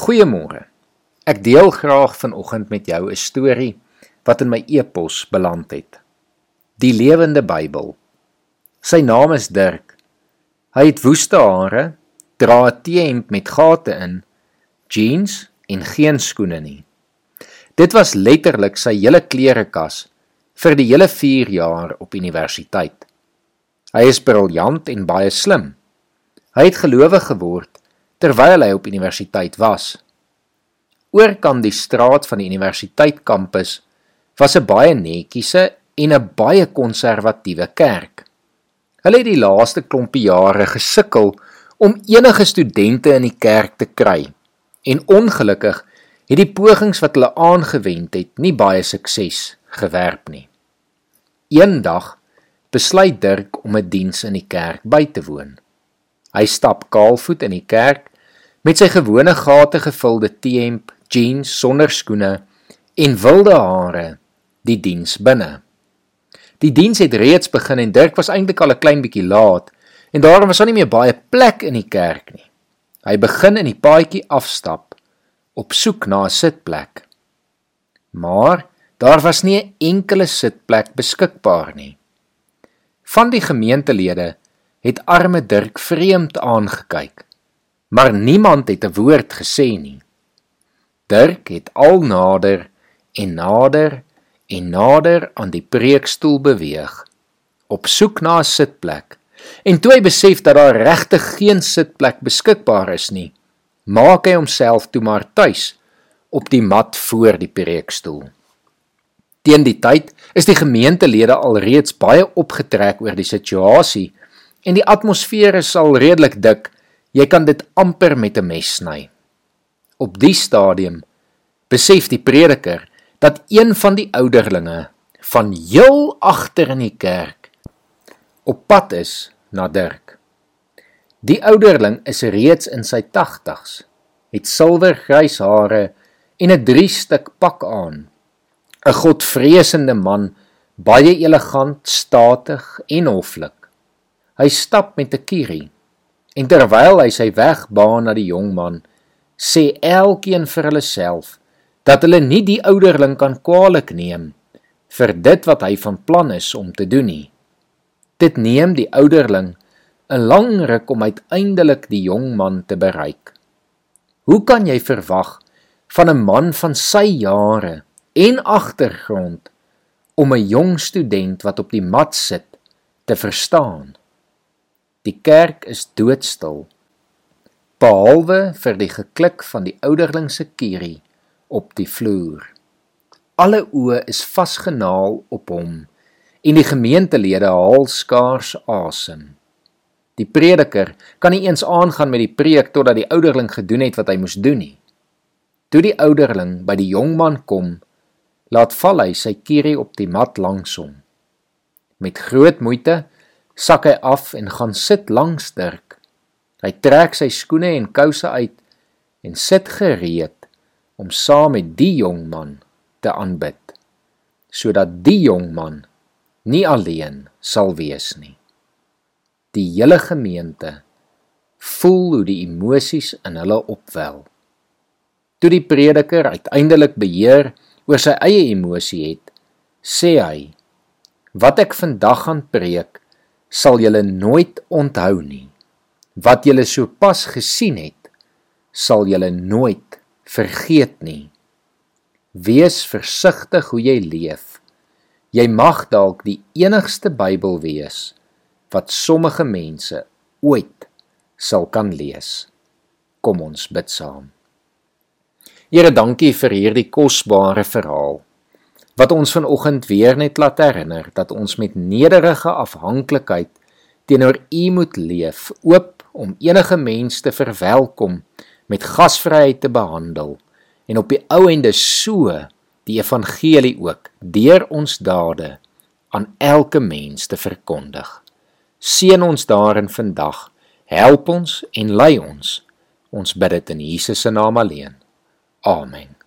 Goeiemôre. Ek deel graag vanoggend met jou 'n storie wat in my e-pos beland het. Die lewende Bybel. Sy naam is Dirk. Hy het woeste hare, dra 'n T-hemp met gate in, jeans en geen skoene nie. Dit was letterlik sy hele klerekas vir die hele 4 jaar op universiteit. Hy is briljant en baie slim. Hy het gelowig geword terwyl hy op universiteit was. Oorkant die straat van die universiteit kampus was 'n baie netjiese en 'n baie konservatiewe kerk. Hulle het die laaste klompie jare gesukkel om enige studente in die kerk te kry en ongelukkig het die pogings wat hulle aangewend het nie baie sukses gewerp nie. Eendag besluit Dirk om 'n diens in die kerk by te woon. Hy stap kaalvoet in die kerk met sy gewone gate gevulde T-hemp, jeans sonder skoene en wilde hare die diens binne. Die diens het reeds begin en Dirk was eintlik al 'n klein bietjie laat en daarom was daar nie meer baie plek in die kerk nie. Hy begin in die paadjie afstap op soek na 'n sitplek. Maar daar was nie 'n enkele sitplek beskikbaar nie. Van die gemeentelede het arme Dirk vreemd aangekyk, maar niemand het 'n woord gesê nie. Dirk het al nader en nader en nader aan die preekstoel beweeg op soek na 'n sitplek. En toe hy besef dat daar regtig geen sitplek beskikbaar is nie, maak hy homself toe maar tuis op die mat voor die preekstoel. Teen die tyd is die gemeentelede alreeds baie opgetrek oor die situasie en die atmosfeer is al redelik dik. Jy kan dit amper met 'n mes sny. Op die stadium besef die prediker dat een van die ouderlinge van heel agter in die kerk op pad is na Dirk. Die ouderling is reeds in sy 80's, het silwergrys hare en 'n drie-stuk pak aan. 'n Godvreesende man, baie elegant, statig en hoflik. Hy stap met 'n kierie en terwyl hy sy weg baan na die jong man, sê elkeen vir hulle self dat hulle nie die ouderling kan kwaadlik neem vir dit wat hy van plan is om te doen nie. Dit neem die ouderling 'n lang ruk om uiteindelik die jong man te bereik. Hoe kan jy verwag van 'n man van sy jare en agtergrond om 'n jong student wat op die mat sit te verstaan? Die kerk is doodstil. Behalwe vir die geklik van die ouderling se kierie op die vloer. Alle oë is vasgenaal op hom en die gemeentelede haal skaars asem. Die prediker kan nie eens aangaan met die preek totdat die ouderling gedoen het wat hy moes doen nie. Toe die ouderling by die jong man kom, laat val hy sy kierie op die mat langs hom. Met groot moeite sak hy af en gaan sit langs Dirk. Hy trek sy skoene en kouse uit en sit gereed om saam met die jong man te aanbid sodat die jong man nie alleen sal wees nie. Die hele gemeente voel hoe die emosies in hulle opwel. Toe die prediker uiteindelik beheer oor sy eie emosie het, sê hy: "Wat ek vandag gaan preek, sal julle nooit onthou nie. Wat julle sopas gesien het, sal julle nooit vergeet nie. Wees versigtig hoe jy leef. Jy mag dalk die enigste Bybel wees wat sommige mense ooit sal kan lees. Kom ons bid saam. Here, dankie vir hierdie kosbare verhaal wat ons vanoggend weer net laat herinner dat ons met nederige afhanklikheid teenoor U moet leef, oop om enige mens te verwelkom, met gasvryheid te behandel en op die ou ende so die evangelie ook deur ons dade aan elke mens te verkondig. Seën ons daarin vandag. Help ons en lei ons. Ons bid dit in Jesus se naam alleen. Amen.